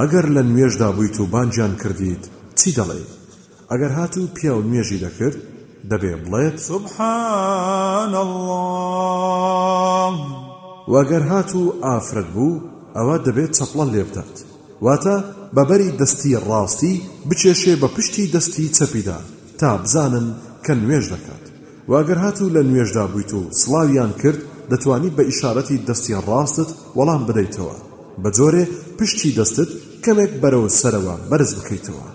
ئەگەر لە نوێژدا بوویت و بانگیان کردیت چی دەڵێیت؟ ئەگەر هاتوو پیاو نوێژی دەکرد دەبێ بڵێت. سبحان اللە. وە گەر هاتوو ئافرەت بوو ئەوا دەبێ چەپڵە لێبدات واتە بە بەری دەستی ڕاستی بکێشێ بە پشتی دەستی چەپیدا تا بزانن کە نوێژ دەکات وە گەر هاتوو لە نوێژدا بوویت و سڵاویان کرد دەتوانی بە ئیشارەتی دەستی ڕاستت وەڵام بدەیتەوە بە جۆرێ پشتی دەستت کەمێک بەرەو سەرەوە بەرز بکەیتەوە.